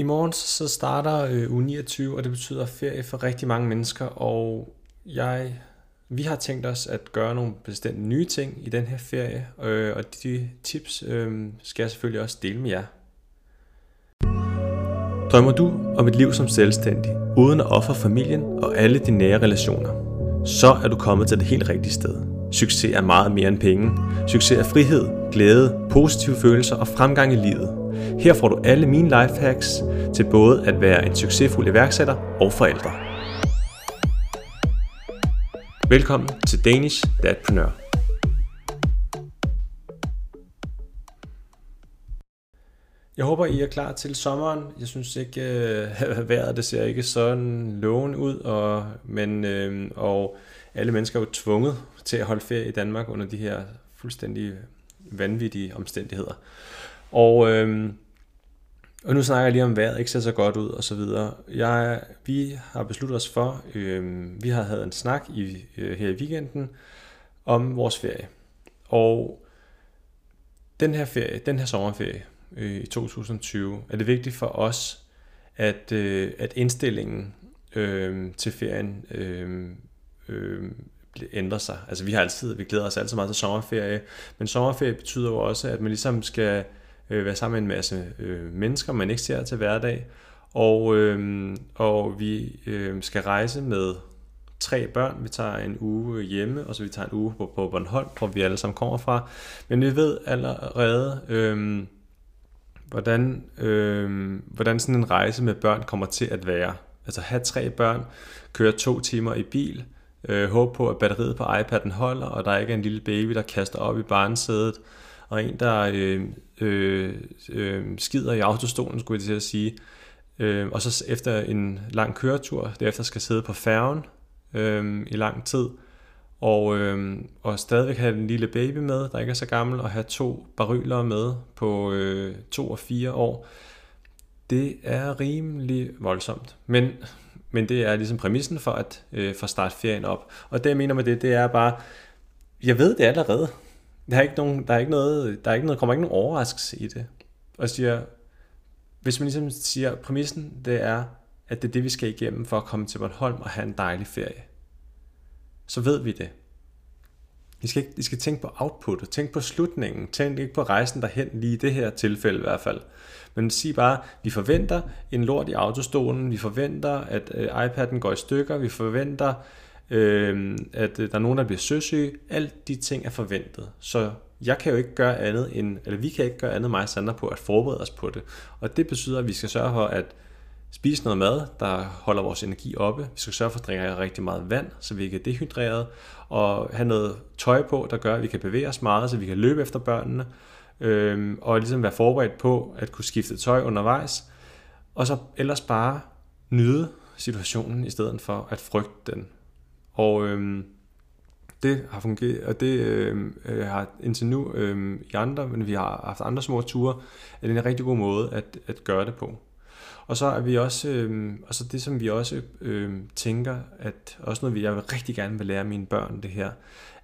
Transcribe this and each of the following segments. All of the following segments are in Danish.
I morgen så starter øh, uge 29, og det betyder ferie for rigtig mange mennesker, og jeg, vi har tænkt os at gøre nogle bestemte nye ting i den her ferie, øh, og de tips øh, skal jeg selvfølgelig også dele med jer. Drømmer du om et liv som selvstændig, uden at ofre familien og alle dine nære relationer, så er du kommet til det helt rigtige sted. Succes er meget mere end penge. Succes er frihed, glæde, positive følelser og fremgang i livet. Her får du alle mine lifehacks til både at være en succesfuld iværksætter og forældre. Velkommen til Danish Dadpreneur. Jeg håber, I er klar til sommeren. Jeg synes ikke, øh, at vejret det ser ikke sådan loven ud, og, men, øh, og alle mennesker er jo tvunget til at holde ferie i Danmark under de her fuldstændig vanvittige omstændigheder. Og, øh, og nu snakker jeg lige om vejret ikke ser så godt ud og så videre. Jeg, vi har besluttet os for, øh, vi har havde en snak i, øh, her i weekenden om vores ferie. Og den her ferie, den her sommerferie øh, i 2020, er det vigtigt for os, at, øh, at indstillingen øh, til ferien øh, øh, ændrer sig. Altså vi har altid, vi glæder os altid meget til sommerferie, men sommerferie betyder jo også, at man ligesom skal øh, være sammen med en masse øh, mennesker, man ikke ser til hverdag, og, øh, og vi øh, skal rejse med tre børn. Vi tager en uge hjemme, og så vi tager en uge på, på Bornholm, hvor vi alle sammen kommer fra. Men vi ved allerede, øh, hvordan, øh, hvordan sådan en rejse med børn kommer til at være. Altså have tre børn, køre to timer i bil, øh, håbe på, at batteriet på iPad'en holder, og der ikke er en lille baby, der kaster op i barnsædet, og en, der øh, øh, øh, skider i autostolen, skulle jeg til at sige. Øh, og så efter en lang køretur, derefter skal sidde på færgen øh, i lang tid, og, øh, og stadigvæk have en lille baby med, der ikke er så gammel, og have to baryler med på øh, to og fire år. Det er rimelig voldsomt. Men, men det er ligesom præmissen for at øh, for starte ferien op. Og det jeg mener med det, det er bare, jeg ved det allerede. Der er ikke, nogen, der er ikke noget, der er ikke noget, kommer ikke nogen overraskelse i det. Og siger, hvis man ligesom siger, præmissen det er, at det er det, vi skal igennem for at komme til Bornholm og have en dejlig ferie, så ved vi det. I skal, ikke, I skal tænke på output, tænk tænke på slutningen. Tænk ikke på rejsen derhen, lige i det her tilfælde i hvert fald. Men sig bare, vi forventer en lort i autostolen, vi forventer, at øh, iPad'en går i stykker, vi forventer, Øhm, øh, at der er nogen, der bliver søsyge. Alt de ting er forventet. Så jeg kan jo ikke gøre andet end, eller vi kan ikke gøre andet mig og Sandra på at forberede os på det. Og det betyder, at vi skal sørge for at spise noget mad, der holder vores energi oppe. Vi skal sørge for at drikke rigtig meget vand, så vi ikke er dehydreret. Og have noget tøj på, der gør, at vi kan bevæge os meget, så vi kan løbe efter børnene. Øhm, og ligesom være forberedt på at kunne skifte tøj undervejs. Og så ellers bare nyde situationen, i stedet for at frygte den. Og øhm, det har fungeret, og det øhm, øh, har indtil nu øhm, i andre, men vi har haft andre små ture, er det en rigtig god måde at, at gøre det på. Og så er vi også, øhm, og så det som vi også øhm, tænker, at også noget jeg vil rigtig gerne vil lære mine børn det her,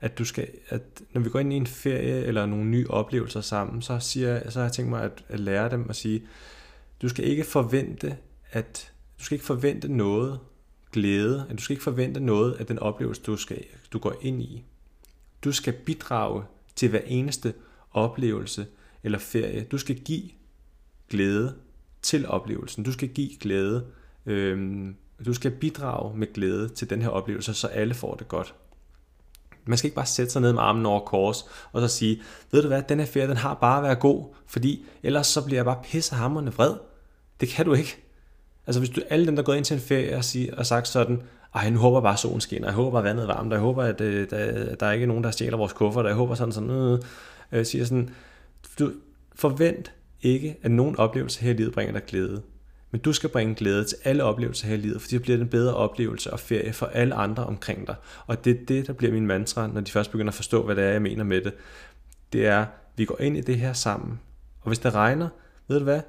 at du skal, at når vi går ind i en ferie eller nogle nye oplevelser sammen, så, siger, så har jeg tænkt mig at, at lære dem at sige, du skal ikke forvente, at du skal ikke forvente noget glæde, at du skal ikke forvente noget af den oplevelse, du, skal, du går ind i. Du skal bidrage til hver eneste oplevelse eller ferie. Du skal give glæde til oplevelsen. Du skal give glæde. Øhm, du skal bidrage med glæde til den her oplevelse, så alle får det godt. Man skal ikke bare sætte sig ned med armen over kors, og så sige, ved du hvad, den her ferie, den har bare været god, fordi ellers så bliver jeg bare pissehammerende vred. Det kan du ikke. Altså hvis du, alle dem, der er gået ind til en ferie og, siger, og sagt sådan, ej, nu håber jeg bare solen skinner, jeg håber bare vandet er varmt, jeg håber, at øh, der, der er ikke nogen, der stjæler vores kuffert, jeg håber sådan sådan, øh, øh, siger sådan, du, forvent ikke, at nogen oplevelse her i livet bringer dig glæde. Men du skal bringe glæde til alle oplevelser her i livet, for det bliver en bedre oplevelse og ferie for alle andre omkring dig. Og det er det, der bliver min mantra, når de først begynder at forstå, hvad det er, jeg mener med det. Det er, vi går ind i det her sammen. Og hvis det regner, ved du hvad,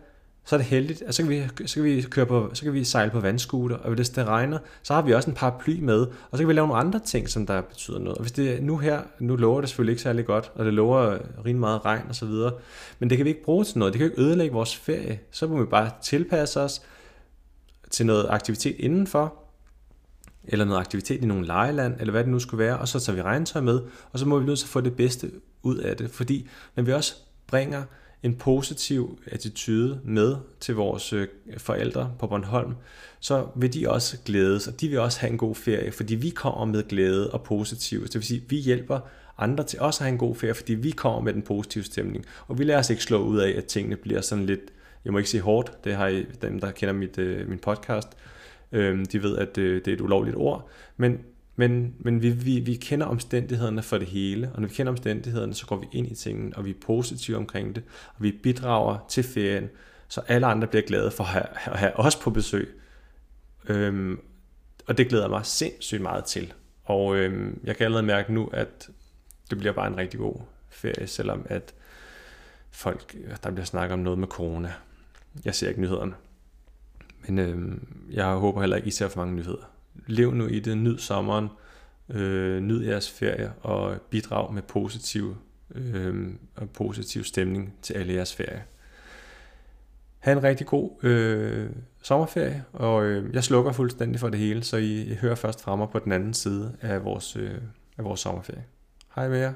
så er det heldigt, at så kan vi, så kan vi, køre på, så kan vi sejle på vandskuter, og hvis det regner, så har vi også en paraply med, og så kan vi lave nogle andre ting, som der betyder noget. Og hvis det nu her, nu lover det selvfølgelig ikke særlig godt, og det lover rimelig meget regn og så videre, men det kan vi ikke bruge til noget, det kan ikke ødelægge vores ferie, så må vi bare tilpasse os til noget aktivitet indenfor, eller noget aktivitet i nogle lejeland, eller hvad det nu skulle være, og så tager vi regntøj med, og så må vi nødt til at få det bedste ud af det, fordi når vi også bringer en positiv attitude med til vores øh, forældre på Bornholm, så vil de også glædes, og de vil også have en god ferie, fordi vi kommer med glæde og positiv. Det vil sige, vi hjælper andre til også at have en god ferie, fordi vi kommer med den positive stemning. Og vi lader os ikke slå ud af, at tingene bliver sådan lidt, jeg må ikke sige hårdt, det har I, dem, der kender mit, øh, min podcast, øh, de ved, at øh, det er et ulovligt ord, men men, men vi, vi, vi kender omstændighederne for det hele, og når vi kender omstændighederne, så går vi ind i tingene, og vi er positive omkring det, og vi bidrager til ferien, så alle andre bliver glade for at have, at have os på besøg. Øhm, og det glæder mig sindssygt meget til. Og øhm, jeg kan allerede mærke nu, at det bliver bare en rigtig god ferie, selvom at folk, der bliver snakket om noget med corona. Jeg ser ikke nyhederne. Men øhm, jeg håber heller ikke, I ser for mange nyheder lev nu i det, nyd sommeren, øh, nyd jeres ferie og bidrag med positiv, øh, og positiv stemning til alle jeres ferie. Ha' en rigtig god øh, sommerferie, og øh, jeg slukker fuldstændig for det hele, så I, I hører først fra mig på den anden side af vores, øh, af vores sommerferie. Hej med jer.